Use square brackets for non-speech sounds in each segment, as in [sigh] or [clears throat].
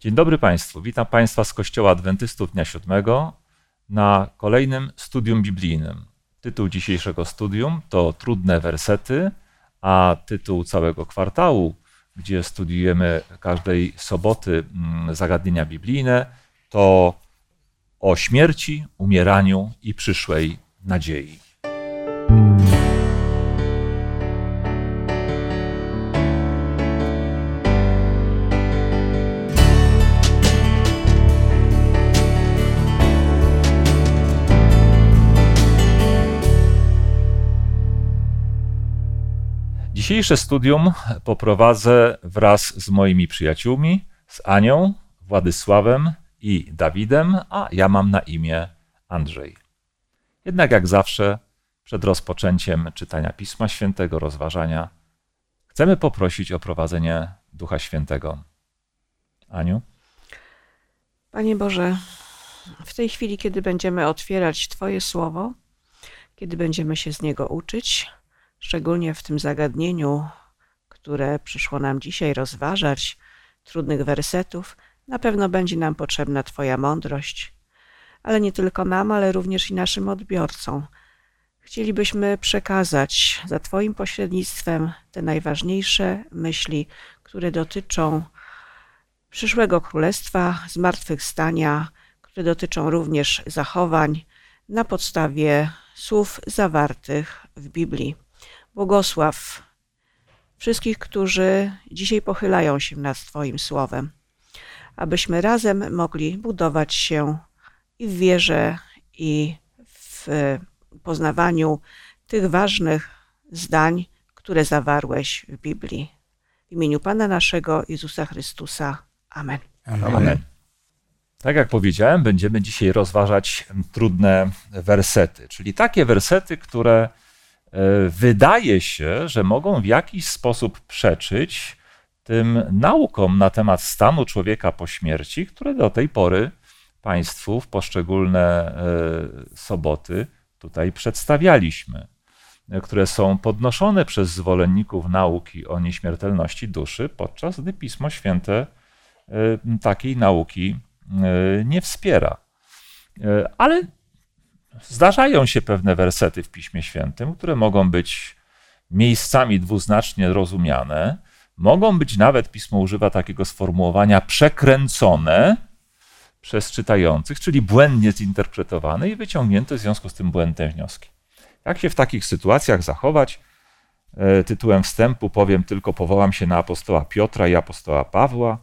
Dzień dobry Państwu. Witam Państwa z Kościoła Adwentystów Dnia Siódmego na kolejnym studium biblijnym. Tytuł dzisiejszego studium to Trudne wersety, a tytuł całego kwartału, gdzie studiujemy każdej soboty mm, zagadnienia biblijne, to o śmierci, umieraniu i przyszłej nadziei. Dzisiejsze studium poprowadzę wraz z moimi przyjaciółmi, z Anią, Władysławem i Dawidem, a ja mam na imię Andrzej. Jednak jak zawsze, przed rozpoczęciem czytania Pisma Świętego, rozważania, chcemy poprosić o prowadzenie Ducha Świętego. Aniu? Panie Boże, w tej chwili, kiedy będziemy otwierać Twoje słowo, kiedy będziemy się z niego uczyć, szczególnie w tym zagadnieniu, które przyszło nam dzisiaj rozważać, trudnych wersetów, na pewno będzie nam potrzebna Twoja mądrość, ale nie tylko nam, ale również i naszym odbiorcom. Chcielibyśmy przekazać za Twoim pośrednictwem te najważniejsze myśli, które dotyczą przyszłego królestwa, zmartwychwstania, które dotyczą również zachowań na podstawie słów zawartych w Biblii. Błogosław wszystkich, którzy dzisiaj pochylają się nad Twoim słowem, abyśmy razem mogli budować się i w wierze, i w poznawaniu tych ważnych zdań, które zawarłeś w Biblii. W imieniu Pana naszego Jezusa Chrystusa. Amen. Amen. Amen. Tak jak powiedziałem, będziemy dzisiaj rozważać trudne wersety, czyli takie wersety, które wydaje się, że mogą w jakiś sposób przeczyć tym naukom na temat stanu człowieka po śmierci, które do tej pory Państwu w poszczególne e, soboty tutaj przedstawialiśmy, e, które są podnoszone przez zwolenników nauki o nieśmiertelności duszy, podczas gdy Pismo Święte takiej nauki nie wspiera. Ale Zdarzają się pewne wersety w Piśmie Świętym, które mogą być miejscami dwuznacznie rozumiane, mogą być nawet, Pismo używa takiego sformułowania, przekręcone przez czytających, czyli błędnie zinterpretowane i wyciągnięte w związku z tym błędne wnioski. Jak się w takich sytuacjach zachować? E, tytułem wstępu powiem tylko, powołam się na apostoła Piotra i apostoła Pawła.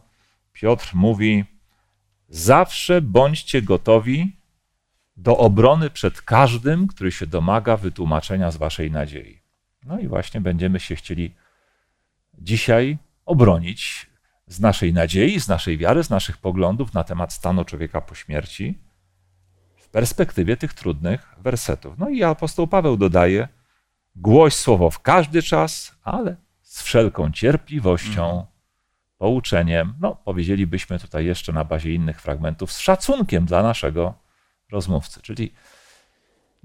Piotr mówi: Zawsze bądźcie gotowi do obrony przed każdym, który się domaga wytłumaczenia z waszej nadziei. No i właśnie będziemy się chcieli dzisiaj obronić z naszej nadziei, z naszej wiary, z naszych poglądów na temat stanu człowieka po śmierci w perspektywie tych trudnych wersetów. No i apostoł Paweł dodaje: głoś słowo w każdy czas, ale z wszelką cierpliwością, mhm. pouczeniem. No, powiedzielibyśmy tutaj jeszcze na bazie innych fragmentów, z szacunkiem dla naszego rozmówcy. Czyli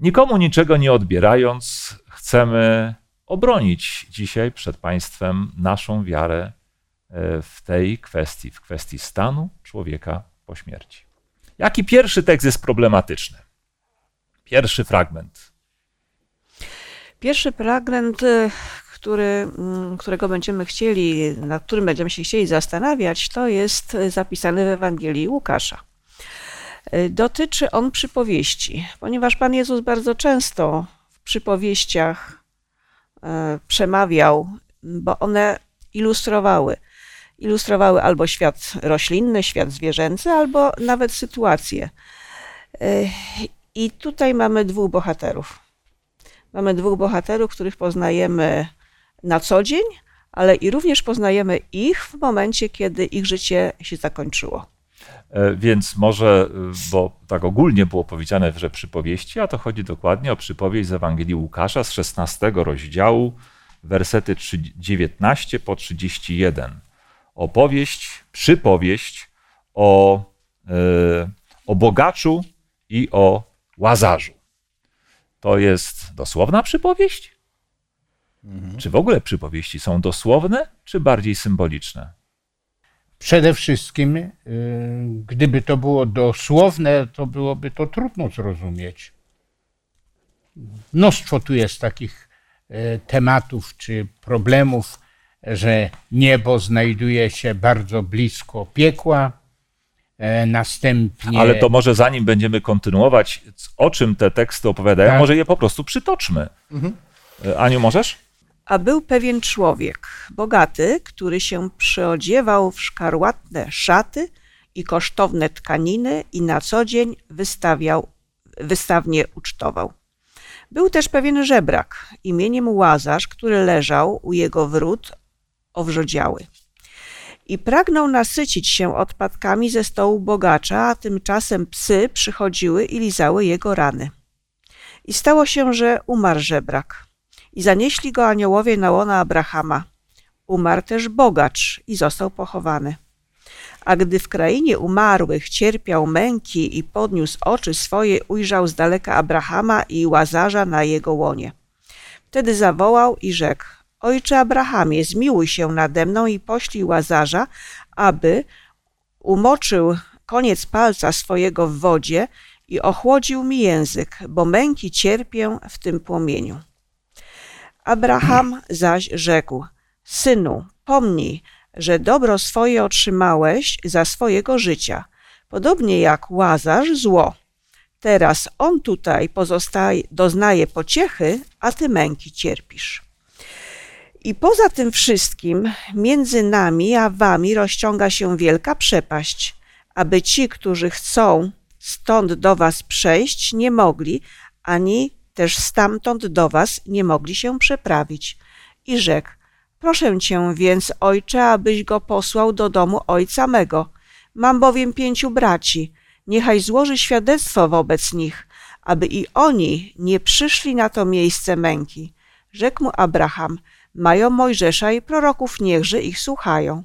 nikomu niczego nie odbierając, chcemy obronić dzisiaj przed Państwem naszą wiarę e, w tej kwestii, w kwestii stanu człowieka po śmierci. Jaki pierwszy tekst jest problematyczny? Pierwszy fragment. Pierwszy fragment, e, który, mm, którego będziemy chcieli, nad którym będziemy się chcieli zastanawiać, to jest zapisany w Ewangelii Łukasza. Y, dotyczy on przypowieści, ponieważ Pan Jezus bardzo często w przypowieściach y, przemawiał, bo one ilustrowały. Ilustrowały albo świat roślinny, świat zwierzęcy, albo nawet sytuacje. Y, I tutaj mamy dwóch bohaterów. Mamy dwóch bohaterów, których poznajemy na co dzień, ale i również poznajemy ich w momencie, kiedy ich życie się zakończyło. E, więc może, e, bo tak ogólnie było powiedziane, że przypowieści, a to chodzi dokładnie o przypowieść z Ewangelii Łukasza z 16 rozdziału, wersety 19 po 31. Opowieść, przypowieść o, e, o bogaczu i o łazarzu. To jest dosłowna przypowieść? Mhm. Czy w ogóle przypowieści są dosłowne, czy bardziej symboliczne? Przede wszystkim, y, gdyby to było dosłowne, to byłoby to trudno zrozumieć. Mnóstwo tu jest takich y, tematów czy problemów, że niebo znajduje się bardzo blisko piekła, e, następnie. Ale to może zanim będziemy kontynuować, o czym te teksty opowiadają, Tak. może je po prostu przytoczmy. E, Aniu, możesz? A był pewien człowiek, bogaty, który się przyodziewał w szkarłatne szaty i kosztowne tkaniny i na co dzień wystawiał, wystawnie ucztował. Był też pewien żebrak imieniem Łazarz, który leżał u jego wrót owrzodziały. I pragnął nasycić się odpadkami ze stołu bogacza, a tymczasem psy przychodziły i lizały jego rany. I stało się, że umarł żebrak. I zanieśli go aniołowie na łona Abrahama. Umarł też bogacz i został pochowany. A gdy w krainie umarłych cierpiał męki i podniósł oczy swoje, ujrzał z daleka Abrahama i Łazarza na jego łonie. Wtedy zawołał i rzekł: Ojcze Abrahamie, zmiłuj się nade mną i poślij Łazarza, aby umoczył koniec palca swojego w wodzie i ochłodził mi język, bo męki cierpię w tym płomieniu. Abraham zaś rzekł: Synu, pomnij, że dobro swoje otrzymałeś za swojego życia, podobnie jak łazarz zło. Teraz on tutaj pozostaje, doznaje pociechy, a ty męki cierpisz. I poza tym wszystkim między nami a wami rozciąga się wielka przepaść, aby ci, którzy chcą stąd do was przejść, nie mogli, ani też stamtąd do was nie mogli się przeprawić. I rzekł, proszę cię więc, ojcze, abyś go posłał do domu ojca mego. Mam bowiem pięciu braci, niechaj złoży świadectwo wobec nich, aby i oni nie przyszli na to miejsce męki. Rzekł mu Abraham, mają Mojżesza i proroków, niechże ich słuchają.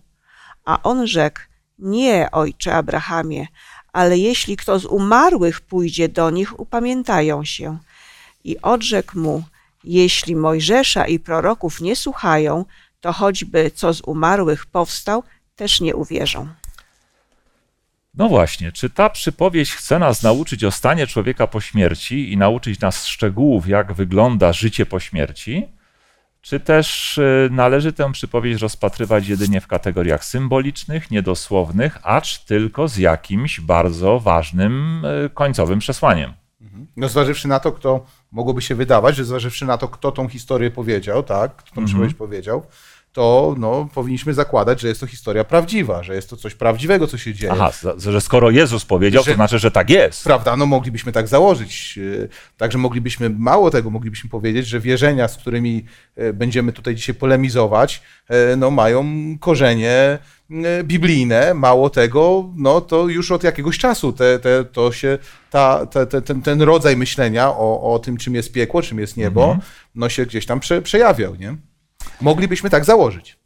A on rzekł, nie, ojcze Abrahamie, ale jeśli kto z umarłych pójdzie do nich, upamiętają się. I odrzekł mu, jeśli Mojżesza i proroków nie słuchają, to choćby co z umarłych powstał, też nie uwierzą. No właśnie, czy ta przypowieść chce nas nauczyć o stanie człowieka po śmierci i nauczyć nas szczegółów, jak wygląda życie po śmierci? Czy też y, należy tę przypowieść rozpatrywać jedynie w kategoriach symbolicznych, niedosłownych, acz tylko z jakimś bardzo ważnym y, końcowym przesłaniem? No zważywszy na to, kto mogłoby się wydawać, że zważywszy na to, kto tą historię powiedział, tak, kto tą przypowieść powiedział, to no, powinniśmy zakładać, że jest to historia prawdziwa, że jest to coś prawdziwego, co się dzieje. Aha, że skoro Jezus powiedział, to Że- znaczy, że tak jest. Prawda, no moglibyśmy tak założyć. Yy, Także moglibyśmy, mało tego, moglibyśmy powiedzieć, że wierzenia, z którymi e, będziemy tutaj dzisiaj polemizować, e, no mają korzenie biblijne. Mało tego, no to już od jakiegoś czasu te, te, to się, ta, te, te, ten, ten rodzaj myślenia o, o tym, czym jest piekło, czym jest niebo, no się gdzieś tam prze, przejawiał, nie? Moglibyśmy tak założyć.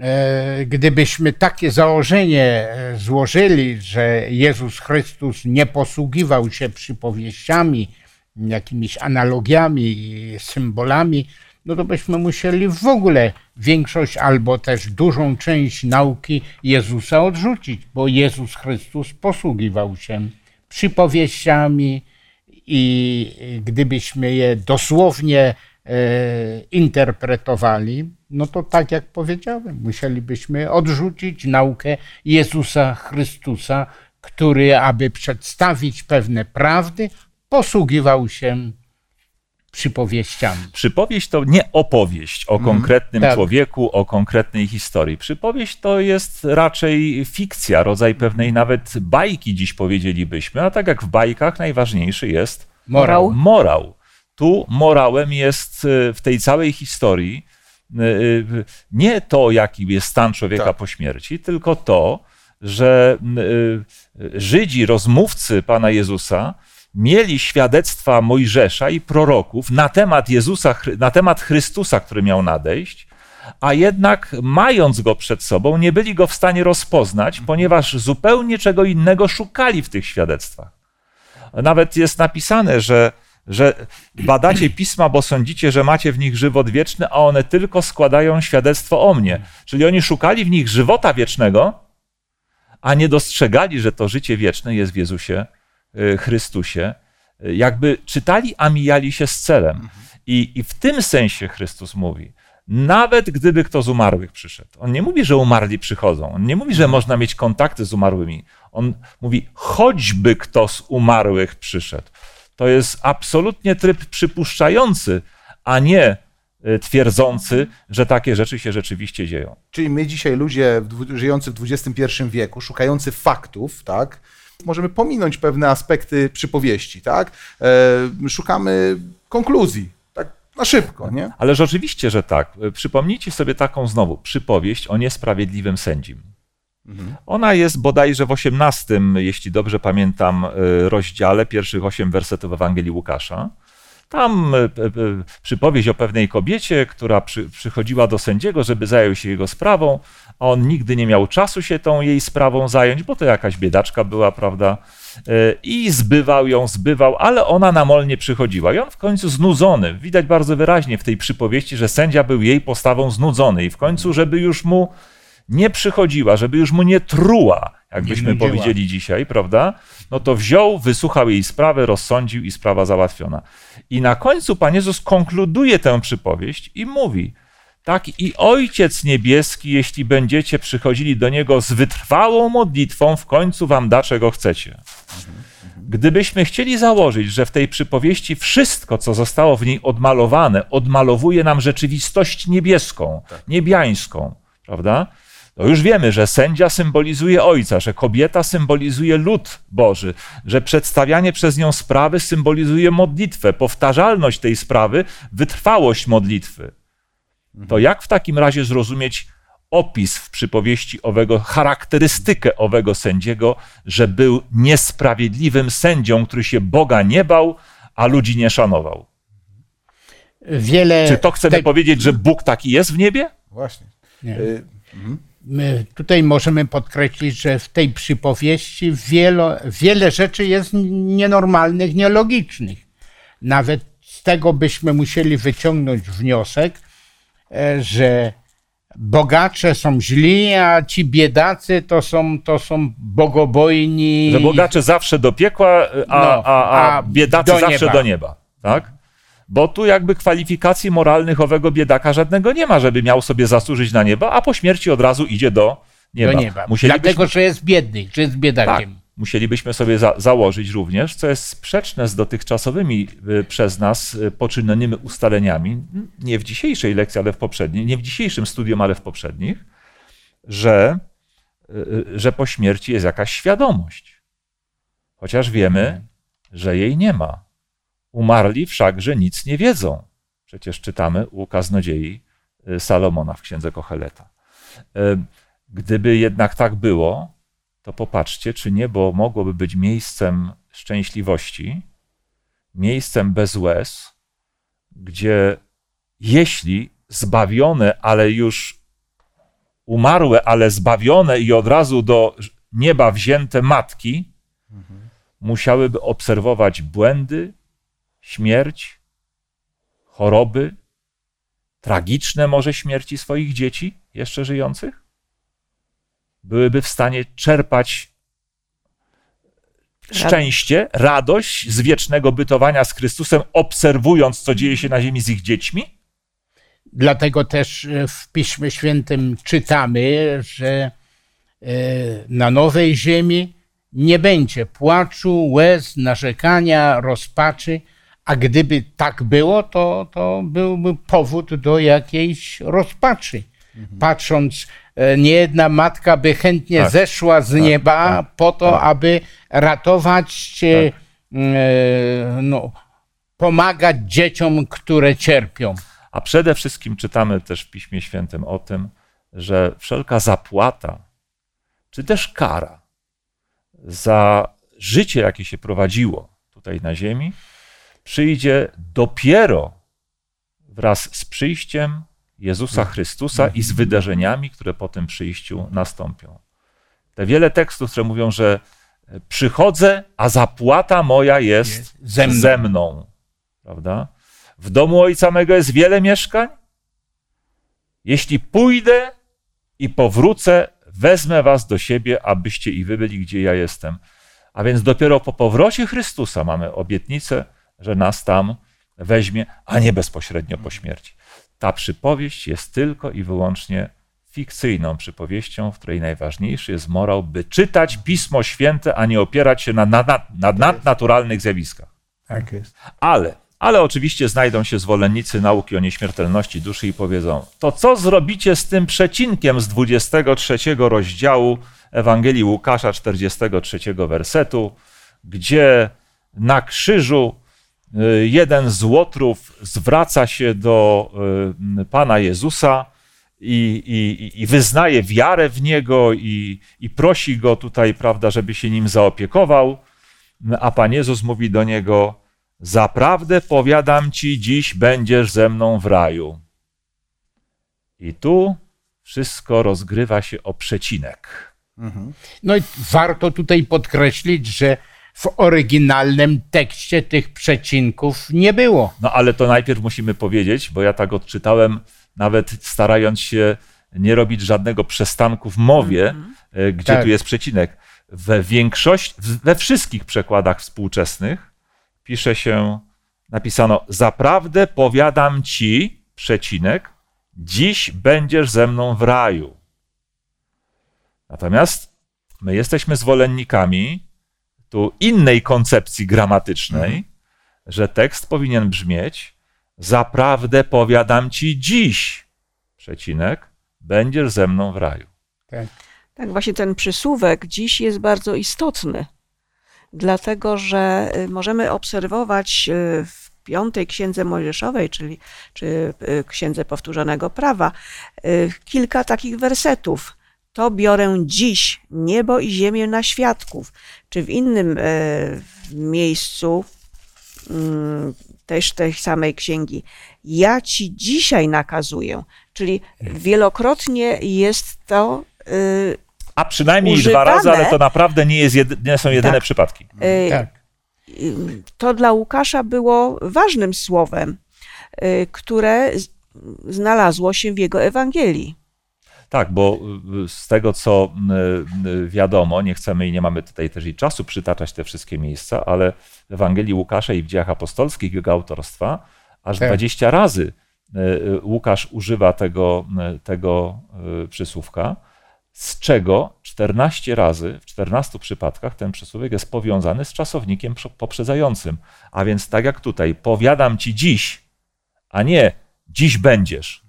E, Gdybyśmy takie założenie e, złożyli, że Jezus Chrystus nie posługiwał się przypowieściami, jakimiś analogiami i symbolami, no to byśmy musieli w ogóle większość albo też dużą część nauki Jezusa odrzucić, bo Jezus Chrystus posługiwał się przypowieściami i gdybyśmy je dosłownie interpretowali, no to tak jak powiedziałem, musielibyśmy odrzucić naukę Jezusa Chrystusa, który, aby przedstawić pewne prawdy, posługiwał się przypowieściami. Przypowieść to nie opowieść o konkretnym tak. człowieku, o konkretnej historii. Przypowieść to jest raczej fikcja, rodzaj pewnej nawet bajki, dziś powiedzielibyśmy, a tak jak w bajkach najważniejszy jest Morał. morał. Tu morałem jest y, w tej całej historii y, y, nie to, jaki jest stan człowieka Tak. po śmierci, tylko to, że Żydzi, rozmówcy Pana Jezusa, mieli świadectwa Mojżesza i proroków na temat Jezusa, na temat Chrystusa, który miał nadejść, a jednak mając go przed sobą, nie byli go w stanie rozpoznać, ponieważ zupełnie czego innego szukali w tych świadectwach. Nawet jest napisane, że, że badacie pisma, bo sądzicie, że macie w nich żywot wieczny, a one tylko składają świadectwo o mnie. Czyli oni szukali w nich żywota wiecznego, a nie dostrzegali, że to życie wieczne jest w Jezusie y, Chrystusie. Y, Jakby czytali, a mijali się z celem. I, I w tym sensie Chrystus mówi, nawet gdyby kto z umarłych przyszedł. On nie mówi, że umarli przychodzą. On nie mówi, że można mieć kontakty z umarłymi. On mówi, choćby kto z umarłych przyszedł. To jest absolutnie tryb przypuszczający, a nie y, twierdzący, że takie rzeczy się rzeczywiście dzieją. Czyli my dzisiaj ludzie żyjący w XXI wieku, szukający faktów, tak, możemy pominąć pewne aspekty przypowieści, tak? E, szukamy konkluzji, tak na szybko, nie? Ale rzeczywiście, że tak. Przypomnijcie sobie taką znowu przypowieść o niesprawiedliwym sędzim. Ona jest bodajże w 18, jeśli dobrze pamiętam, y, rozdziale, pierwszych 8 wersetów Ewangelii Łukasza. Tam y, y, przypowieść o pewnej kobiecie, która przy, przychodziła do sędziego, żeby zajął się jego sprawą, a on nigdy nie miał czasu się tą jej sprawą zająć, bo to jakaś biedaczka była, prawda? I zbywał ją, zbywał, ale ona namolnie przychodziła. I on w końcu znudzony, widać bardzo wyraźnie w tej przypowieści, że sędzia był jej postawą znudzony i w końcu, żeby już mu nie przychodziła, żeby już mu nie truła, jakbyśmy nudziła. powiedzieli dzisiaj, prawda? No to wziął, wysłuchał jej sprawę, rozsądził i sprawa załatwiona. I na końcu Pan Jezus konkluduje tę przypowieść i mówi: Tak, i Ojciec Niebieski, jeśli będziecie przychodzili do Niego z wytrwałą modlitwą, w końcu Wam da, czego chcecie. Gdybyśmy chcieli założyć, że w tej przypowieści wszystko, co zostało w niej odmalowane, odmalowuje nam rzeczywistość niebieską, niebiańską, prawda? To już wiemy, że sędzia symbolizuje ojca, że kobieta symbolizuje lud Boży, że przedstawianie przez nią sprawy symbolizuje modlitwę, powtarzalność tej sprawy, wytrwałość modlitwy. To jak w takim razie zrozumieć opis w przypowieści owego, charakterystykę owego sędziego, że był niesprawiedliwym sędzią, który się Boga nie bał, a ludzi nie szanował? Wiele Czy to chcemy te- powiedzieć, że Bóg taki jest w niebie? Właśnie. Nie. Y, My tutaj możemy podkreślić, że w tej przypowieści wielo, wiele rzeczy jest nienormalnych, nielogicznych. Nawet z tego byśmy musieli wyciągnąć wniosek, e, że bogacze są źli, a ci biedacy to są, to są bogobojni. Że bogacze zawsze do piekła, a, No, a, a a biedacy do zawsze nieba. do nieba. Tak? Bo tu jakby kwalifikacji moralnych owego biedaka żadnego nie ma, żeby miał sobie zasłużyć na niebo, a po śmierci od razu idzie do nieba. do nieba. Musielibyśmy, Dlatego, że jest biedny, że jest tak, biedakiem. musielibyśmy sobie za, założyć również, co jest sprzeczne z dotychczasowymi y, przez nas y, poczynionymi ustaleniami, nie w dzisiejszej lekcji, ale w poprzedniej, nie w dzisiejszym studium, ale w poprzednich, że, y, że po śmierci jest jakaś świadomość. Chociaż wiemy, że jej nie ma. Umarli wszakże nic nie wiedzą. Przecież czytamy u kaznodziei y, Salomona w księdze Kocheleta. Y, Gdyby jednak tak było, to popatrzcie, czy niebo mogłoby być miejscem szczęśliwości, miejscem bez łez, gdzie jeśli zbawione, ale już umarłe, ale zbawione i od razu do nieba wzięte matki, musiałyby obserwować błędy, śmierć, choroby, tragiczne może śmierci swoich dzieci, jeszcze żyjących? Byłyby w stanie czerpać szczęście, radość z wiecznego bytowania z Chrystusem, obserwując, co dzieje się na ziemi z ich dziećmi? Dlatego też e, w Piśmie Świętym czytamy, że e, na nowej ziemi nie będzie płaczu, łez, narzekania, rozpaczy, a gdyby tak było, to, to byłby powód do jakiejś rozpaczy. Patrząc, e, niejedna matka by chętnie Tak. zeszła z nieba tak, po to, tak. aby ratować, e, e, no, pomagać dzieciom, które cierpią. A przede wszystkim czytamy też w Piśmie Świętym o tym, że wszelka zapłata, czy też kara za życie, jakie się prowadziło tutaj na ziemi, przyjdzie dopiero wraz z przyjściem Jezusa Chrystusa i z wydarzeniami, które po tym przyjściu nastąpią. Te wiele tekstów, które mówią, że przychodzę, a zapłata moja jest Jest ze mną. ze mną. Prawda? W domu ojca mego jest wiele mieszkań. Jeśli pójdę i powrócę, wezmę was do siebie, abyście i wy byli, gdzie ja jestem. A więc dopiero po powrocie Chrystusa mamy obietnicę, że nas tam weźmie, a nie bezpośrednio po śmierci. Ta przypowieść jest tylko i wyłącznie fikcyjną przypowieścią, w której najważniejszy jest morał, by czytać Pismo Święte, a nie opierać się na, na, na nadnaturalnych zjawiskach. Tak jest. Ale, ale oczywiście znajdą się zwolennicy nauki o nieśmiertelności duszy i powiedzą, to co zrobicie z tym przecinkiem z 23 rozdziału Ewangelii Łukasza 43 wersetu, gdzie na krzyżu jeden z łotrów zwraca się do y, Pana Jezusa i, i, i wyznaje wiarę w Niego i, i prosi Go tutaj, prawda, żeby się nim zaopiekował, a Pan Jezus mówi do niego, Zaprawdę powiadam ci, dziś będziesz ze mną w raju. I tu wszystko rozgrywa się o przecinek. No i warto tutaj podkreślić, że w oryginalnym tekście tych przecinków nie było. No ale to najpierw musimy powiedzieć, bo ja tak odczytałem, nawet starając się nie robić żadnego przestanku w mowie, e, gdzie Tak. tu jest przecinek. We większości, we wszystkich przekładach współczesnych pisze się, napisano, zaprawdę powiadam ci, przecinek, dziś będziesz ze mną w raju. Natomiast my jesteśmy zwolennikami tu innej koncepcji gramatycznej, że tekst powinien brzmieć: Zaprawdę powiadam ci dziś, przecinek, będziesz ze mną w raju. Tak. Tak, właśnie ten przysłówek dziś jest bardzo istotny, dlatego że y, możemy obserwować y, w piątej księdze Mojżeszowej, czyli czy y, księdze powtórzonego prawa, kilka takich wersetów. To biorę dziś niebo i ziemię na świadków. Czy w innym e, miejscu mm, też tej samej księgi. Ja ci dzisiaj nakazuję. Czyli wielokrotnie jest to y, A przynajmniej Używane- dwa razy, ale to naprawdę nie, jest jedy, nie są jedyne Tak. przypadki. y, Tak. to dla Łukasza było ważnym słowem, y, które znalazło się w jego Ewangelii. Tak, bo y, z tego, co y, y, wiadomo, nie chcemy i nie mamy tutaj też i czasu przytaczać te wszystkie miejsca, ale w Ewangelii Łukasza i w dziejach apostolskich jego autorstwa aż Tak. 20 razy Łukasz używa tego, tego przysłówka, z czego 14 razy, w 14 przypadkach ten przysłówek jest powiązany z czasownikiem prze- poprzedzającym. A więc tak jak tutaj, powiadam ci dziś, a nie dziś będziesz,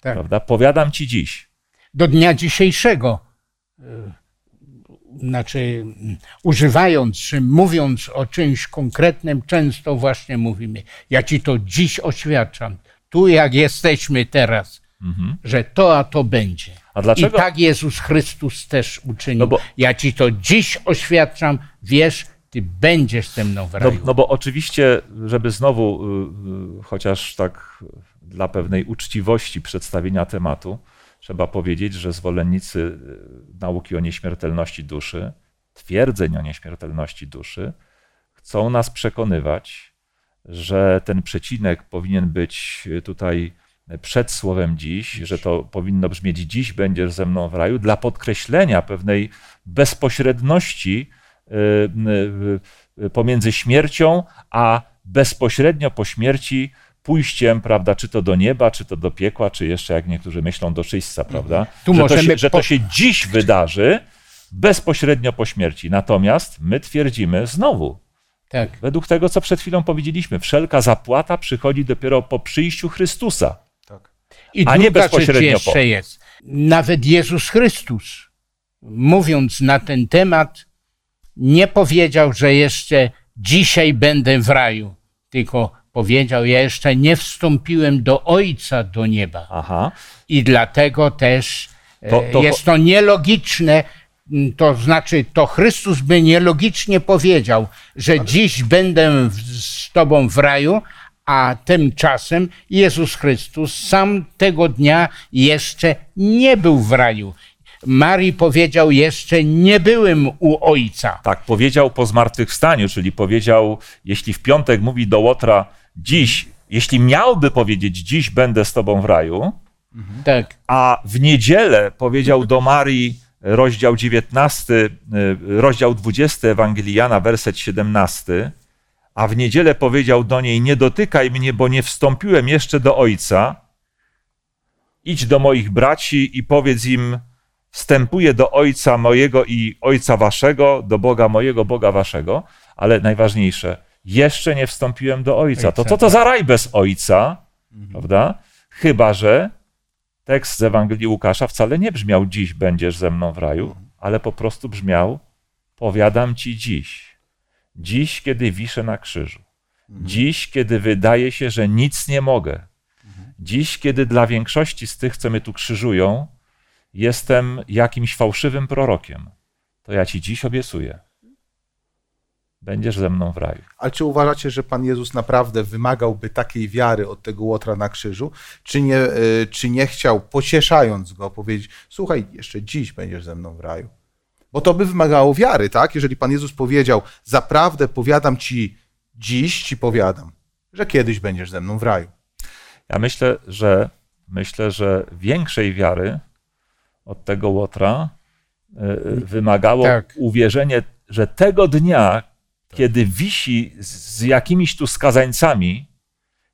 Tak. prawda? Powiadam ci dziś. Do dnia dzisiejszego. e, Znaczy, używając, czy mówiąc o czymś konkretnym, często właśnie mówimy: Ja ci to dziś oświadczam, tu jak jesteśmy teraz, że to a to będzie. Mhm. A dlaczego? I tak Jezus Chrystus też uczynił. No bo- Ja ci to dziś oświadczam, wiesz, ty będziesz ze mną w No, raju. no bo oczywiście, żeby znowu, y, y, chociaż tak dla pewnej uczciwości przedstawienia tematu, trzeba powiedzieć, że zwolennicy y, nauki o nieśmiertelności duszy, twierdzeń o nieśmiertelności duszy, chcą nas przekonywać, że ten przecinek powinien być tutaj przed słowem dziś, że to powinno brzmieć dziś będziesz ze mną w raju, dla podkreślenia pewnej bezpośredności y, y, pomiędzy śmiercią, a bezpośrednio po śmierci pójściem, prawda, czy to do nieba, czy to do piekła, czy jeszcze, jak niektórzy myślą, do czyśćca, prawda? Tu że, to możemy się, że to się dziś wydarzy bezpośrednio po śmierci. Natomiast my twierdzimy znowu, tak. według tego, co przed chwilą powiedzieliśmy, wszelka zapłata przychodzi dopiero po przyjściu Chrystusa. Tak. I A nie bezpośrednio jeszcze po. jest. Nawet Jezus Chrystus, mówiąc na ten temat, nie powiedział, że jeszcze dzisiaj będę w raju, tylko powiedział, ja jeszcze nie wstąpiłem do Ojca, do nieba. Aha. I dlatego też e, To- to- jest to nielogiczne. To znaczy, to Chrystus by nielogicznie powiedział, że dziś będę z Tobą w raju, a tymczasem Jezus Chrystus sam tego dnia jeszcze nie był w raju. Marii powiedział, jeszcze nie byłem u Ojca. Tak, powiedział po zmartwychwstaniu, czyli powiedział, jeśli w piątek mówi do Łotra, dziś, jeśli miałby powiedzieć, dziś będę z tobą w raju, Tak, a w niedzielę powiedział do Marii, rozdział 19, y, rozdział 20 Ewangelii Jana, werset 17, a w niedzielę powiedział do niej: Nie dotykaj mnie, bo nie wstąpiłem jeszcze do Ojca. Idź do moich braci i powiedz im: Wstępuję do Ojca mojego i Ojca waszego, do Boga mojego, Boga waszego. Ale najważniejsze, jeszcze nie wstąpiłem do Ojca. To co to za raj bez Ojca, prawda? Chyba, że tekst z Ewangelii Łukasza wcale nie brzmiał dziś będziesz ze mną w raju, ale po prostu brzmiał powiadam ci dziś. Dziś, kiedy wiszę na krzyżu. Dziś, kiedy wydaje się, że nic nie mogę. Dziś, kiedy dla większości z tych, co mnie tu krzyżują, jestem jakimś fałszywym prorokiem, to ja ci dziś obiecuję. Będziesz ze mną w raju. Ale czy uważacie, że Pan Jezus naprawdę wymagałby takiej wiary od tego łotra na krzyżu? Czy nie, y, czy nie chciał, pocieszając go, powiedzieć: Słuchaj, jeszcze dziś będziesz ze mną w raju? Bo to by wymagało wiary, tak? Jeżeli Pan Jezus powiedział: Zaprawdę powiadam ci, dziś ci powiadam, że kiedyś będziesz ze mną w raju. Ja myślę, że myślę, że większej wiary od tego łotra y, wymagało Tak. uwierzenie, że tego dnia, kiedy wisi z, jakimiś tu skazańcami,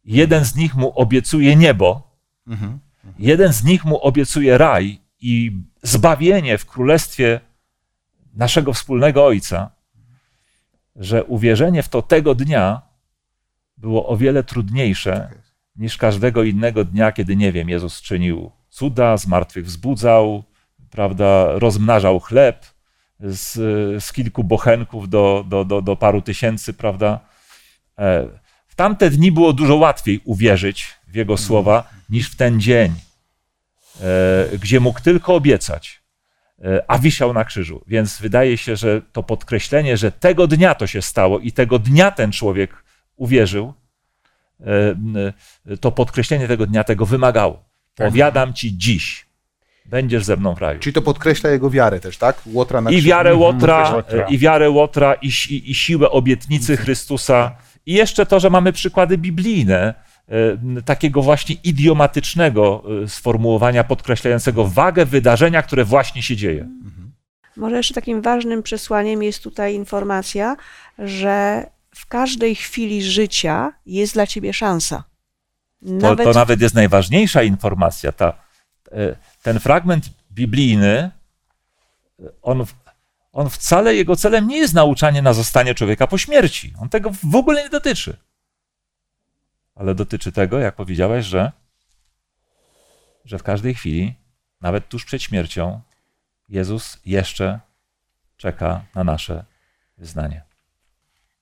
jeden z nich mu obiecuje niebo, Mhm. jeden z nich mu obiecuje raj i zbawienie w królestwie naszego wspólnego Ojca, że uwierzenie w to tego dnia było o wiele trudniejsze niż każdego innego dnia, kiedy, nie wiem, Jezus czynił cuda, zmartwychwzbudzał, prawda, rozmnażał chleb z, z kilku bochenków do, do, do, do paru tysięcy, prawda. E, W tamte dni było dużo łatwiej uwierzyć w Jego słowa niż w ten dzień, e, gdzie mógł tylko obiecać, e, a wisiał na krzyżu. Więc wydaje się, że to podkreślenie, że tego dnia to się stało i tego dnia ten człowiek uwierzył, to podkreślenie tego dnia tego wymagało. Powiadam ci dziś, będziesz ze mną w raju. Czyli to podkreśla jego wiarę też, tak? Łotra na I wiarę Łotra, Łotra. i wiarę Łotra, i, si- i siłę obietnicy Chrystusa. I jeszcze to, że mamy przykłady biblijne, e, takiego właśnie idiomatycznego e, sformułowania podkreślającego wagę wydarzenia, które właśnie się dzieje. Może jeszcze takim ważnym przesłaniem jest tutaj informacja, że w każdej chwili życia jest dla ciebie szansa. To Nawet, nawet, to nawet jest najważniejsza informacja. Ta, ten fragment biblijny, e, on, on wcale jego celem nie jest nauczanie na zostanie człowieka po śmierci. On tego w ogóle nie dotyczy. Ale dotyczy tego, jak powiedziałeś, że, że w każdej chwili, nawet tuż przed śmiercią, Jezus jeszcze czeka na nasze wyznanie.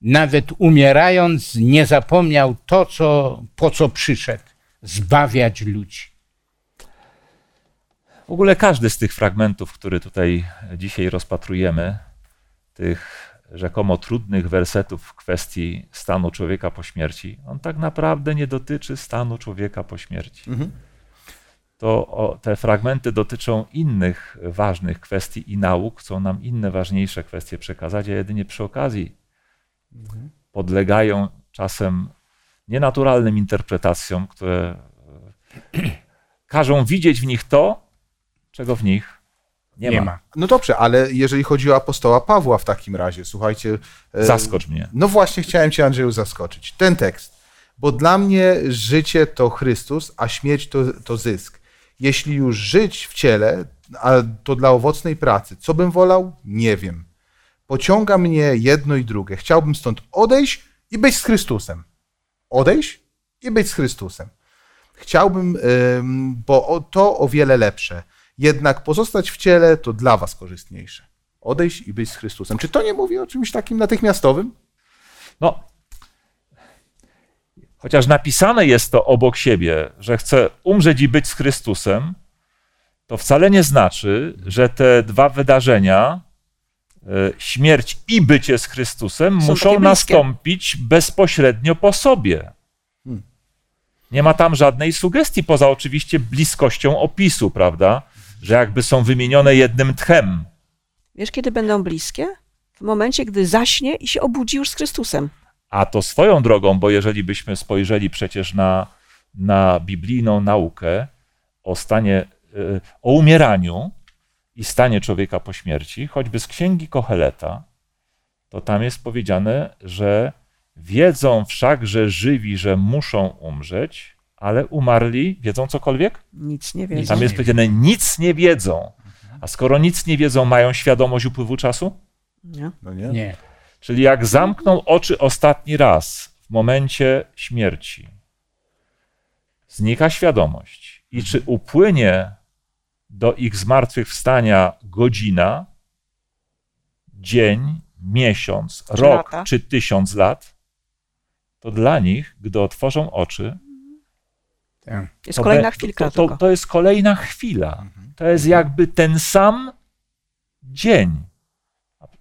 Nawet umierając, nie zapomniał to, co, po co przyszedł zbawiać ludzi. W ogóle każdy z tych fragmentów, który tutaj dzisiaj rozpatrujemy, tych rzekomo trudnych wersetów w kwestii stanu człowieka po śmierci, on tak naprawdę nie dotyczy stanu człowieka po śmierci. Mhm. To o, te fragmenty dotyczą innych ważnych kwestii i nauk, chcą nam inne ważniejsze kwestie przekazać, a jedynie przy okazji podlegają czasem nienaturalnym interpretacjom, które [clears throat] każą widzieć w nich to, czego w nich nie, Nie ma. ma. No dobrze, ale jeżeli chodzi o apostoła Pawła w takim razie, słuchajcie. e, Zaskocz mnie. No właśnie, chciałem Cię, Andrzeju, zaskoczyć. Ten tekst. Bo dla mnie życie to Chrystus, a śmierć to, to zysk. Jeśli już żyć w ciele, a to dla owocnej pracy, co bym wolał? Nie wiem. Pociąga mnie jedno i drugie. Chciałbym stąd odejść i być z Chrystusem. Odejść i być z Chrystusem. Chciałbym, ym, bo o- to o wiele lepsze. Jednak pozostać w ciele to dla Was korzystniejsze. Odejść i być z Chrystusem. Czy to nie mówi o czymś takim natychmiastowym? No, chociaż napisane jest to obok siebie, że chce umrzeć i być z Chrystusem, to wcale nie znaczy, że te dwa wydarzenia, e, śmierć i bycie z Chrystusem, Są muszą nastąpić bezpośrednio po sobie. Hmm. Nie ma tam żadnej sugestii, poza oczywiście bliskością opisu, prawda? Że jakby są wymienione jednym tchem. Wiesz, kiedy będą bliskie? W momencie, gdy zaśnie i się obudzi już z Chrystusem. A to swoją drogą, bo jeżeli byśmy spojrzeli przecież na, na biblijną naukę o stanie, y, o umieraniu i stanie człowieka po śmierci, choćby z księgi Koheleta, to tam jest powiedziane, że wiedzą wszak, że żywi, że muszą umrzeć, ale umarli wiedzą cokolwiek? Nic nie wiedzą. Tam jest powiedziane, nic nie wiedzą. A skoro nic nie wiedzą, mają świadomość upływu czasu? Nie? No nie? Nie. Czyli jak zamkną oczy ostatni raz w momencie śmierci, znika świadomość. I czy upłynie do ich zmartwychwstania godzina, dzień, miesiąc, Czy rok lata? czy tysiąc lat, to dla nich, gdy otworzą oczy. Jest to kolejna be- chwilka to, to, to jest kolejna chwila. To jest jakby ten sam dzień.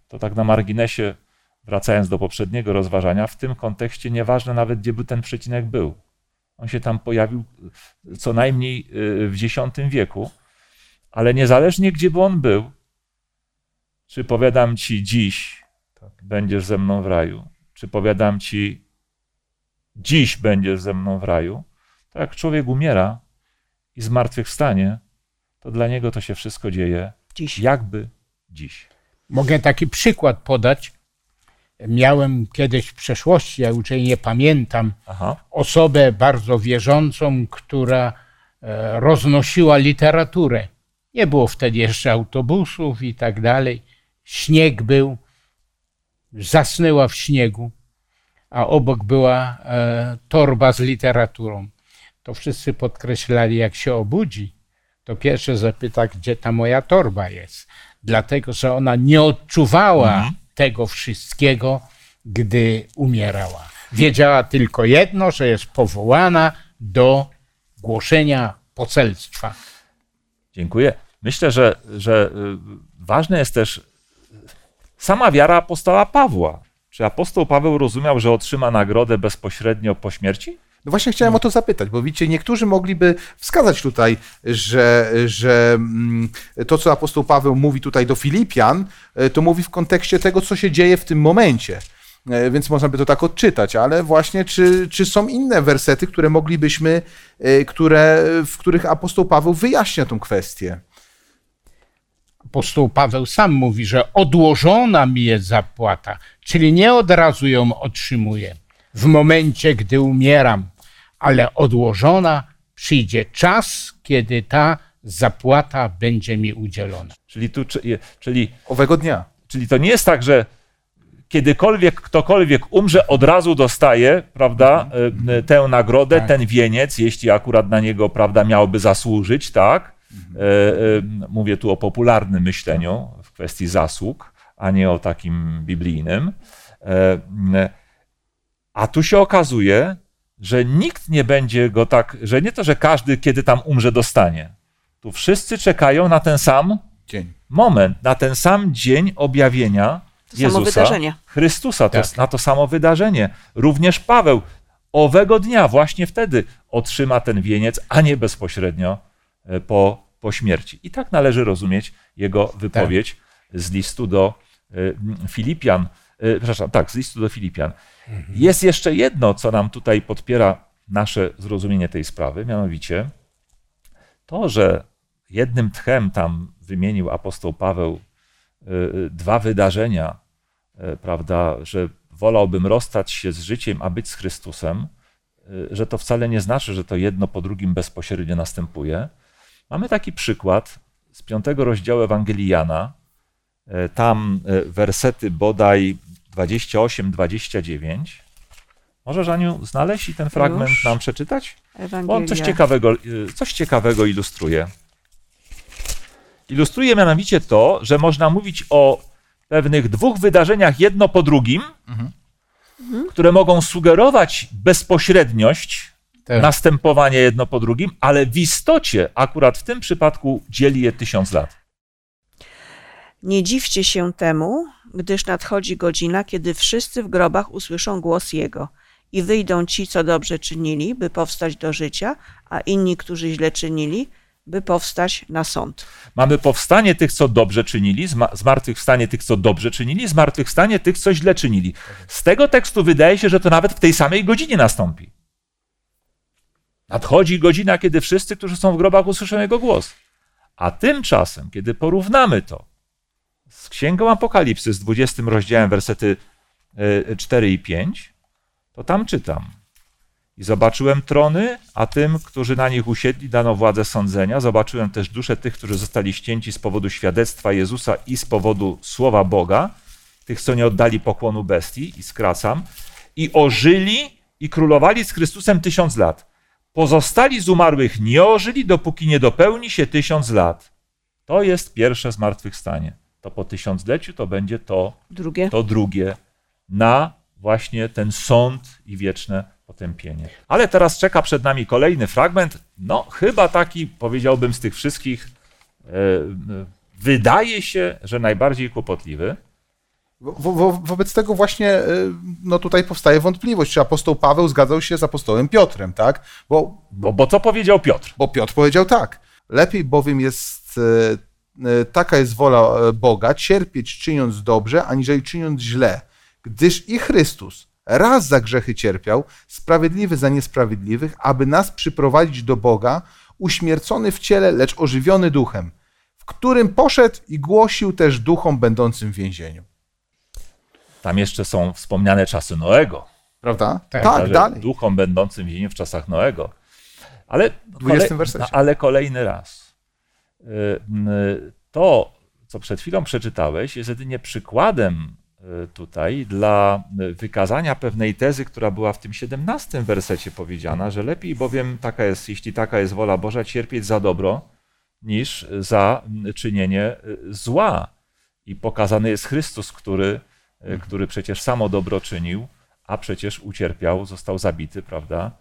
To tak na marginesie, wracając do poprzedniego rozważania, w tym kontekście nieważne nawet, gdzie by ten przecinek był. On się tam pojawił y, co najmniej y, w X wieku, ale niezależnie gdzie by on był, czy powiadam ci dziś, będziesz ze mną w raju, czy powiadam ci dziś będziesz ze mną w raju, to jak człowiek umiera i zmartwychwstanie, to dla niego to się wszystko dzieje Dziś. jakby dziś. Mogę taki przykład podać. Miałem kiedyś w przeszłości, ja już jej nie pamiętam, Aha. osobę bardzo wierzącą, która e, roznosiła literaturę. Nie było wtedy jeszcze autobusów i tak dalej. Śnieg był, zasnęła w śniegu, a obok była e, torba z literaturą. To wszyscy podkreślali, jak się obudzi, to pierwsze zapyta, gdzie ta moja torba jest. Dlatego, że ona nie odczuwała tego wszystkiego, gdy umierała. Wiedziała tylko jedno, że jest powołana do głoszenia poselstwa. Dziękuję. Myślę, że, że y, ważne jest też sama wiara apostoła Pawła. Czy apostoł Paweł rozumiał, że otrzyma nagrodę bezpośrednio po śmierci? No właśnie chciałem o to zapytać, bo widzicie, niektórzy mogliby wskazać tutaj, że, że mm, to, co apostoł Paweł mówi tutaj do Filipian, e, to mówi w kontekście tego, co się dzieje w tym momencie. E, Więc można by to tak odczytać, ale właśnie czy, czy są inne wersety, które moglibyśmy, e, które, w których apostoł Paweł wyjaśnia tą kwestię? Apostoł Paweł sam mówi, że odłożona mi jest zapłata, czyli nie od razu ją otrzymuję w momencie, gdy umieram, ale odłożona przyjdzie czas, kiedy ta zapłata będzie mi udzielona. Czyli, tu, czy- czyli, Owego dnia. czyli to nie jest tak, że kiedykolwiek ktokolwiek umrze, od razu dostaje, prawda, y, y, tę nagrodę, Tak. ten wieniec, jeśli akurat na niego, prawda, miałby zasłużyć, tak? Y, y, Mówię tu o popularnym myśleniu w kwestii zasług, a nie o takim biblijnym. A tu się okazuje, że nikt nie będzie go tak, że nie to, że każdy, kiedy tam umrze, dostanie. Tu wszyscy czekają na ten sam Dzień. moment, na ten sam dzień objawienia To samo Jezusa, wydarzenie. Chrystusa, to, Tak. na to samo wydarzenie. Również Paweł owego dnia, właśnie wtedy otrzyma ten wieniec, a nie bezpośrednio e, po, po śmierci. I tak należy rozumieć jego wypowiedź z listu do e, Filipian, przepraszam, tak, z listu do Filipian. Jest jeszcze jedno, co nam tutaj podpiera nasze zrozumienie tej sprawy, mianowicie to, że jednym tchem tam wymienił apostoł Paweł y, y, dwa wydarzenia, prawda, że wolałbym rozstać się z życiem, a być z Chrystusem, że to wcale nie znaczy, że to jedno po drugim bezpośrednio następuje. Mamy taki przykład z piątego rozdziału Ewangelii Jana. Y, Tam y, wersety bodaj 28-29. Możesz, Aniu, znaleźć i ten fragment Już. nam przeczytać? Bo on coś ciekawego, y, coś ciekawego ilustruje. Ilustruje mianowicie to, że można mówić o pewnych dwóch wydarzeniach jedno po drugim, które mogą sugerować bezpośredniość Tak. następowania jedno po drugim, ale w istocie akurat w tym przypadku dzieli je tysiąc lat. Nie dziwcie się temu, gdyż nadchodzi godzina, kiedy wszyscy w grobach usłyszą głos Jego i wyjdą ci, co dobrze czynili, by powstać do życia, a inni, którzy źle czynili, by powstać na sąd. Mamy powstanie tych, co dobrze czynili, zma- zmartwychwstanie tych, co dobrze czynili, zmartwychwstanie tych, co źle czynili. Z tego tekstu wydaje się, że to nawet w tej samej godzinie nastąpi. Nadchodzi godzina, kiedy wszyscy, którzy są w grobach, usłyszą jego głos. A tymczasem, kiedy porównamy to z Księgą Apokalipsy, z 20 rozdziałem, wersety y, 4 i 5, to tam czytam. I zobaczyłem trony, a tym, którzy na nich usiedli, dano władzę sądzenia. Zobaczyłem też dusze tych, którzy zostali ścięci z powodu świadectwa Jezusa i z powodu słowa Boga, tych, co nie oddali pokłonu bestii, i skracam, i ożyli i królowali z Chrystusem tysiąc lat. Pozostali z umarłych nie ożyli, dopóki nie dopełni się tysiąc lat. To jest pierwsze zmartwychwstanie. To po tysiącleciu to będzie to, Drugie. to drugie na właśnie ten sąd i wieczne potępienie. Ale teraz czeka przed nami kolejny fragment. No, chyba taki, powiedziałbym, z tych wszystkich, e, e, wydaje się, że najbardziej kłopotliwy. Wo, wo, wobec tego właśnie e, no tutaj powstaje wątpliwość, czy apostoł Paweł zgadzał się z apostołem Piotrem, tak? Bo, Bo, bo co powiedział Piotr? bo Piotr powiedział tak. Lepiej bowiem jest, taka jest wola e, Boga, cierpieć czyniąc dobrze, aniżeli czyniąc źle. Gdyż i Chrystus raz za grzechy cierpiał, sprawiedliwy za niesprawiedliwych, aby nas przyprowadzić do Boga, uśmiercony w ciele, lecz ożywiony duchem, w którym poszedł i głosił też duchom będącym w więzieniu. Tam jeszcze są wspomniane czasy Noego. Prawda? Tak. tak dalej. Duchom będącym w więzieniu w czasach Noego. Ale, 20 wersecie. no, ale kolejny raz. Y, y, To, co przed chwilą przeczytałeś, jest jedynie przykładem y, tutaj dla wykazania pewnej tezy, która była w tym 17 wersecie powiedziana, że lepiej bowiem taka jest, jeśli taka jest wola Boża, cierpieć za dobro, niż za czynienie zła. I pokazany jest Chrystus, który, y, który przecież samo dobro czynił, a przecież ucierpiał, został zabity, prawda?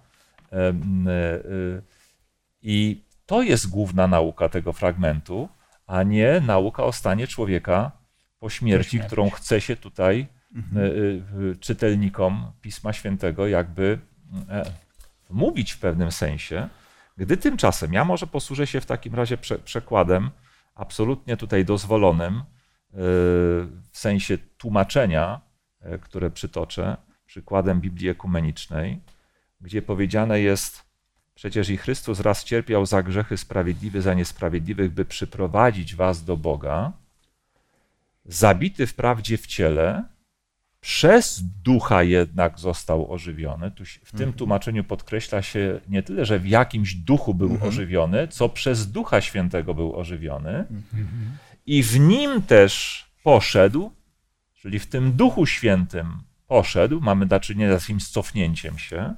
I to jest główna nauka tego fragmentu, a nie nauka o stanie człowieka po śmierci, śmierci. którą chce się tutaj y, y, y, czytelnikom Pisma Świętego jakby e, mówić w pewnym sensie, gdy tymczasem ja może posłużę się w takim razie prze, przekładem absolutnie tutaj dozwolonym w sensie tłumaczenia, e, które przytoczę, przykładem Biblii Ekumenicznej, gdzie powiedziane jest, przecież i Chrystus raz cierpiał za grzechy sprawiedliwy, za niesprawiedliwych, by przyprowadzić was do Boga, zabity wprawdzie w ciele, przez ducha jednak został ożywiony. W tym tłumaczeniu podkreśla się nie tyle, że w jakimś duchu był ożywiony, co przez ducha świętego był ożywiony. I w nim też poszedł, czyli w tym duchu świętym poszedł, mamy do czynienia z jakimś cofnięciem się,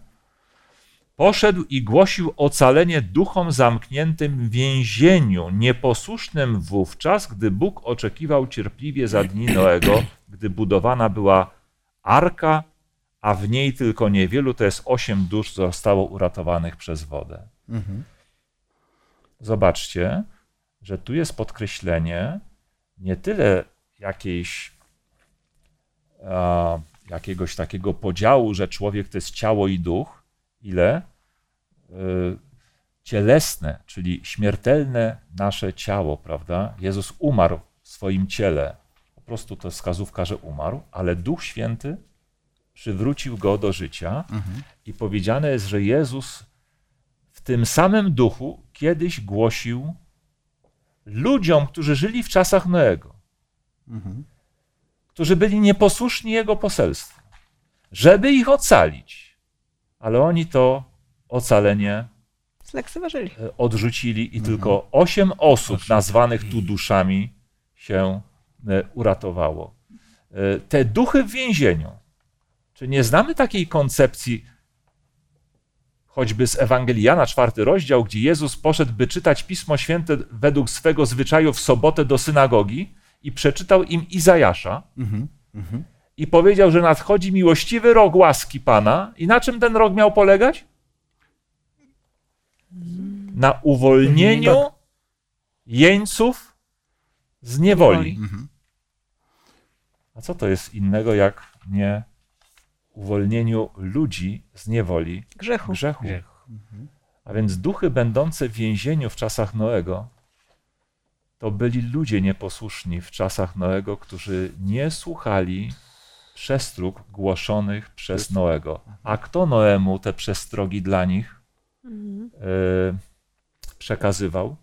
poszedł i głosił ocalenie duchom zamkniętym w więzieniu, nieposłusznym wówczas, gdy Bóg oczekiwał cierpliwie za dni Noego, gdy budowana była arka, a w niej tylko niewielu, to jest osiem dusz, zostało uratowanych przez wodę. Zobaczcie, że tu jest podkreślenie nie tyle jakiejś, a, jakiegoś takiego podziału, że człowiek to jest ciało i duch, ile y, cielesne, czyli śmiertelne nasze ciało, prawda? Jezus umarł w swoim ciele. Po prostu to wskazówka, że umarł, ale Duch Święty przywrócił go do życia i powiedziane jest, że Jezus w tym samym duchu kiedyś głosił ludziom, którzy żyli w czasach Noego, którzy byli nieposłuszni Jego poselstwu, żeby ich ocalić. Ale oni to ocalenie Zlekceważyli. e, odrzucili i tylko osiem osób nazwanych tu duszami się e, uratowało. E, Te duchy w więzieniu. Czy nie znamy takiej koncepcji, choćby z Ewangelii Jana, czwarty rozdział, gdzie Jezus poszedł, by czytać Pismo Święte według swego zwyczaju w sobotę do synagogi i przeczytał im Izajasza i powiedział, że nadchodzi miłościwy rok łaski Pana. I na czym ten rok miał polegać? Na uwolnieniu jeńców z niewoli. A co to jest innego jak nie uwolnieniu ludzi z niewoli Grzechu. grzechu? Grzech. A więc duchy będące w więzieniu w czasach Noego to byli ludzie nieposłuszni w czasach Noego, którzy nie słuchali przestróg głoszonych przez Noego. A kto Noemu te przestrogi dla nich e, przekazywał?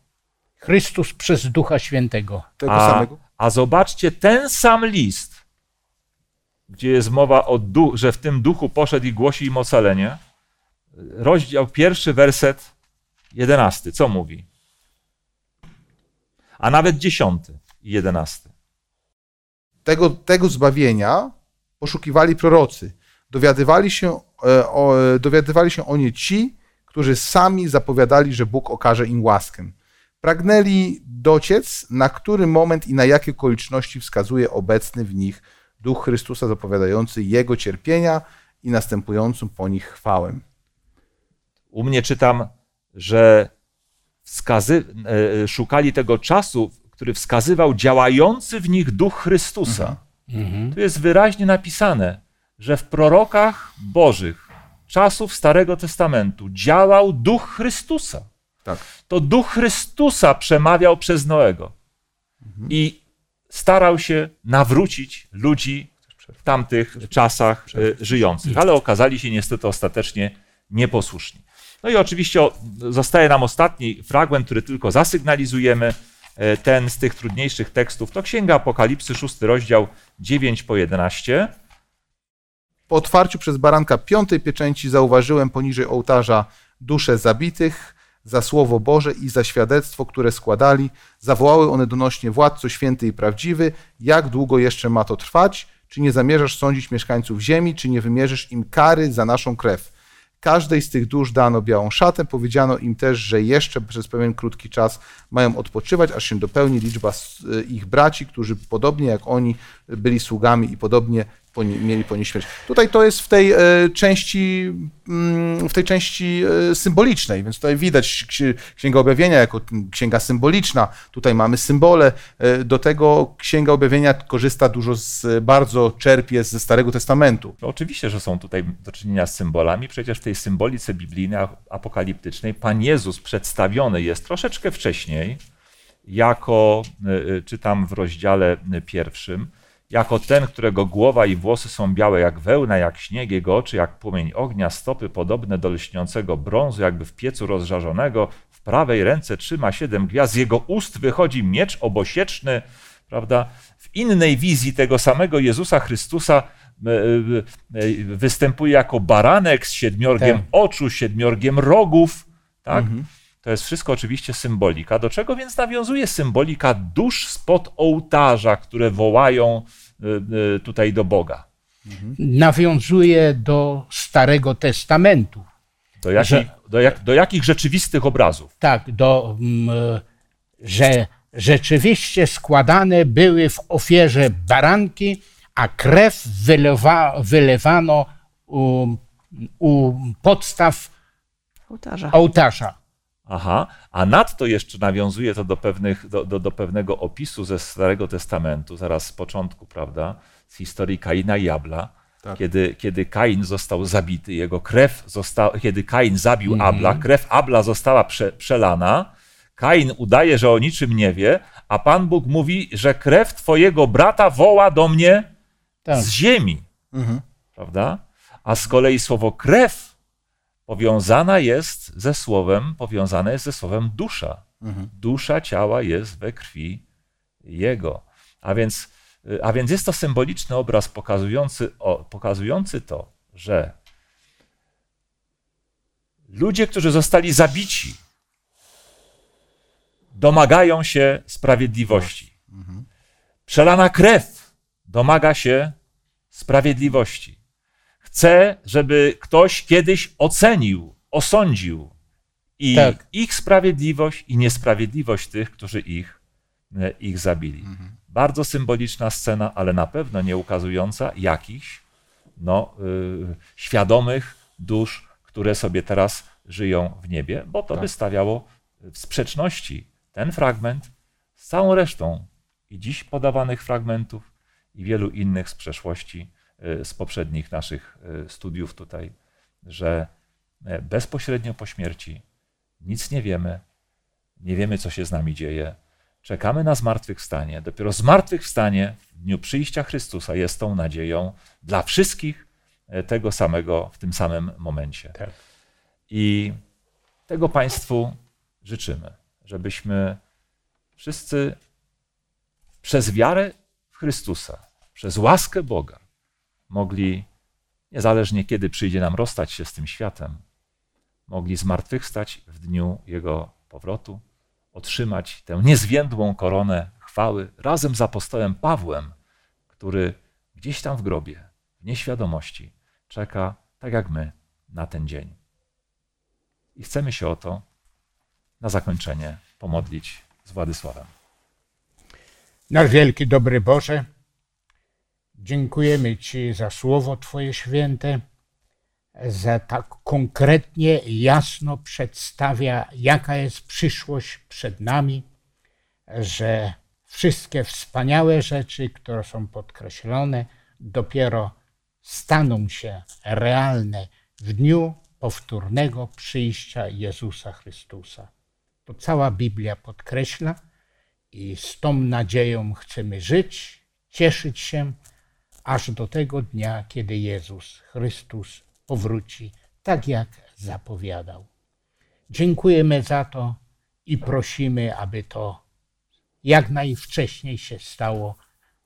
Chrystus przez Ducha Świętego. Tego A, samego. a zobaczcie ten sam list, gdzie jest mowa o duchu, że w tym duchu poszedł i głosi im ocalenie. Rozdział pierwszy, werset jedenasty. Co mówi? A nawet dziesiąty i jedenasty. Tego, tego zbawienia poszukiwali prorocy. Dowiadywali się, e, o, dowiadywali się o nie ci, którzy sami zapowiadali, że Bóg okaże im łaskę. Pragnęli dociec, na który moment i na jakie okoliczności wskazuje obecny w nich Duch Chrystusa zapowiadający Jego cierpienia i następującą po nich chwałę. U mnie czytam, że wskazy, e, szukali tego czasu, który wskazywał działający w nich duch Chrystusa. Tu jest wyraźnie napisane, że w prorokach Bożych czasów Starego Testamentu działał duch Chrystusa. Tak. To duch Chrystusa przemawiał przez Noego i starał się nawrócić ludzi w tamtych czasach e, żyjących, ale okazali się niestety ostatecznie nieposłuszni. No i oczywiście zostaje nam ostatni fragment, który tylko zasygnalizujemy. E, Ten z tych trudniejszych tekstów to Księga Apokalipsy, szósty rozdział, 9 po 11. Po otwarciu przez baranka piątej pieczęci zauważyłem poniżej ołtarza dusze zabitych za słowo Boże i za świadectwo, które składali. Zawołały one donośnie Władco święty i prawdziwy, jak długo jeszcze ma to trwać? Czy nie zamierzasz sądzić mieszkańców ziemi, czy nie wymierzysz im kary za naszą krew? Każdej z tych dusz dano białą szatę. Powiedziano im też, że jeszcze przez pewien krótki czas mają odpoczywać, aż się dopełni liczba ich braci, którzy podobnie jak oni byli sługami i podobnie mieli ponieść śmierć. Tutaj to jest w tej e, części, mm, w tej części e, symbolicznej, więc tutaj widać ksi- Księga Objawienia jako księga symboliczna. Tutaj mamy symbole. E, Do tego Księga Objawienia korzysta dużo z, bardzo czerpie ze Starego Testamentu. No Oczywiście, że są tutaj do czynienia z symbolami. Przecież w tej symbolice biblijnej, apokaliptycznej, Pan Jezus przedstawiony jest troszeczkę wcześniej, jako, y, y, czytam w rozdziale y, pierwszym, jako ten, którego głowa i włosy są białe jak wełna, jak śnieg, jego oczy jak płomień ognia, stopy podobne do lśniącego brązu, jakby w piecu rozżarzonego, w prawej ręce trzyma siedem gwiazd, z jego ust wychodzi miecz obosieczny, prawda? W innej wizji tego samego Jezusa Chrystusa e, e, e, występuje jako baranek z siedmiorgiem Tak. oczu, siedmiorgiem rogów, tak? To jest wszystko oczywiście symbolika. Do czego więc nawiązuje symbolika dusz spod ołtarza, które wołają e, e, tutaj do Boga? Nawiązuje do Starego Testamentu. Do jakich, Że- do, jak, do jakich rzeczywistych obrazów? Tak, do, mm, że rzeczywiście składane były w ofierze baranki, a krew wylewa, wylewano u, u podstaw Ołtarza. ołtarza. Aha, a nadto jeszcze nawiązuje to do, pewnych, do, do, do pewnego opisu ze Starego Testamentu, zaraz z początku, prawda, z historii Kaina i Abla, Tak. kiedy, kiedy Kain został zabity, jego krew została, kiedy Kain zabił Abla, krew Abla została prze, przelana, Kain udaje, że o niczym nie wie, a Pan Bóg mówi, że krew twojego brata woła do mnie Tak. z ziemi, Mhm. prawda? A z kolei słowo krew powiązana jest ze słowem, powiązane jest ze słowem dusza. Dusza ciała jest we krwi jego. A więc, a więc jest to symboliczny obraz pokazujący, o, pokazujący to, że ludzie, którzy zostali zabici, domagają się sprawiedliwości. Przelana krew domaga się sprawiedliwości. Chce, żeby ktoś kiedyś ocenił, osądził i Tak. ich sprawiedliwość i niesprawiedliwość tych, którzy ich, e, ich zabili. Bardzo symboliczna scena, ale na pewno nie ukazująca jakichś no, y, świadomych dusz, które sobie teraz żyją w niebie, bo to by stawiało w sprzeczności ten fragment z całą resztą i dziś podawanych fragmentów i wielu innych z przeszłości, z poprzednich naszych y, studiów tutaj, że e, bezpośrednio po śmierci nic nie wiemy, nie wiemy, co się z nami dzieje. Czekamy na zmartwychwstanie. Dopiero zmartwychwstanie w dniu przyjścia Chrystusa jest tą nadzieją dla wszystkich e, tego samego, w tym samym momencie. Tak. I tego Państwu życzymy, żebyśmy wszyscy przez wiarę w Chrystusa, przez łaskę Boga mogli, niezależnie kiedy przyjdzie nam rozstać się z tym światem, mogli zmartwychwstać w dniu Jego powrotu, otrzymać tę niezwiędłą koronę chwały razem z apostołem Pawłem, który gdzieś tam w grobie, w nieświadomości, czeka, tak jak my, na ten dzień. I chcemy się o to na zakończenie pomodlić z Władysławem. Nasz wielki dobry Boże, dziękujemy Ci za słowo Twoje święte, za tak konkretnie, jasno przedstawia, jaka jest przyszłość przed nami, że wszystkie wspaniałe rzeczy, które są podkreślone, dopiero staną się realne w dniu powtórnego przyjścia Jezusa Chrystusa. To cała Biblia podkreśla i z tą nadzieją chcemy żyć, cieszyć się, aż do tego dnia, kiedy Jezus Chrystus powróci, tak jak zapowiadał. Dziękujemy za to i prosimy, aby to jak najwcześniej się stało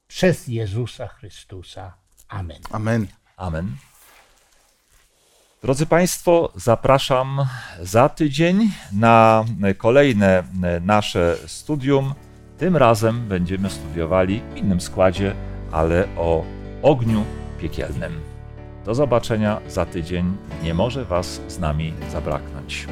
przez Jezusa Chrystusa. Amen. Amen. Amen. Drodzy Państwo, zapraszam za tydzień na kolejne nasze studium. Tym razem będziemy studiowali w innym składzie, ale o ogniu piekielnym. Do zobaczenia za tydzień. Nie może Was z nami zabraknąć.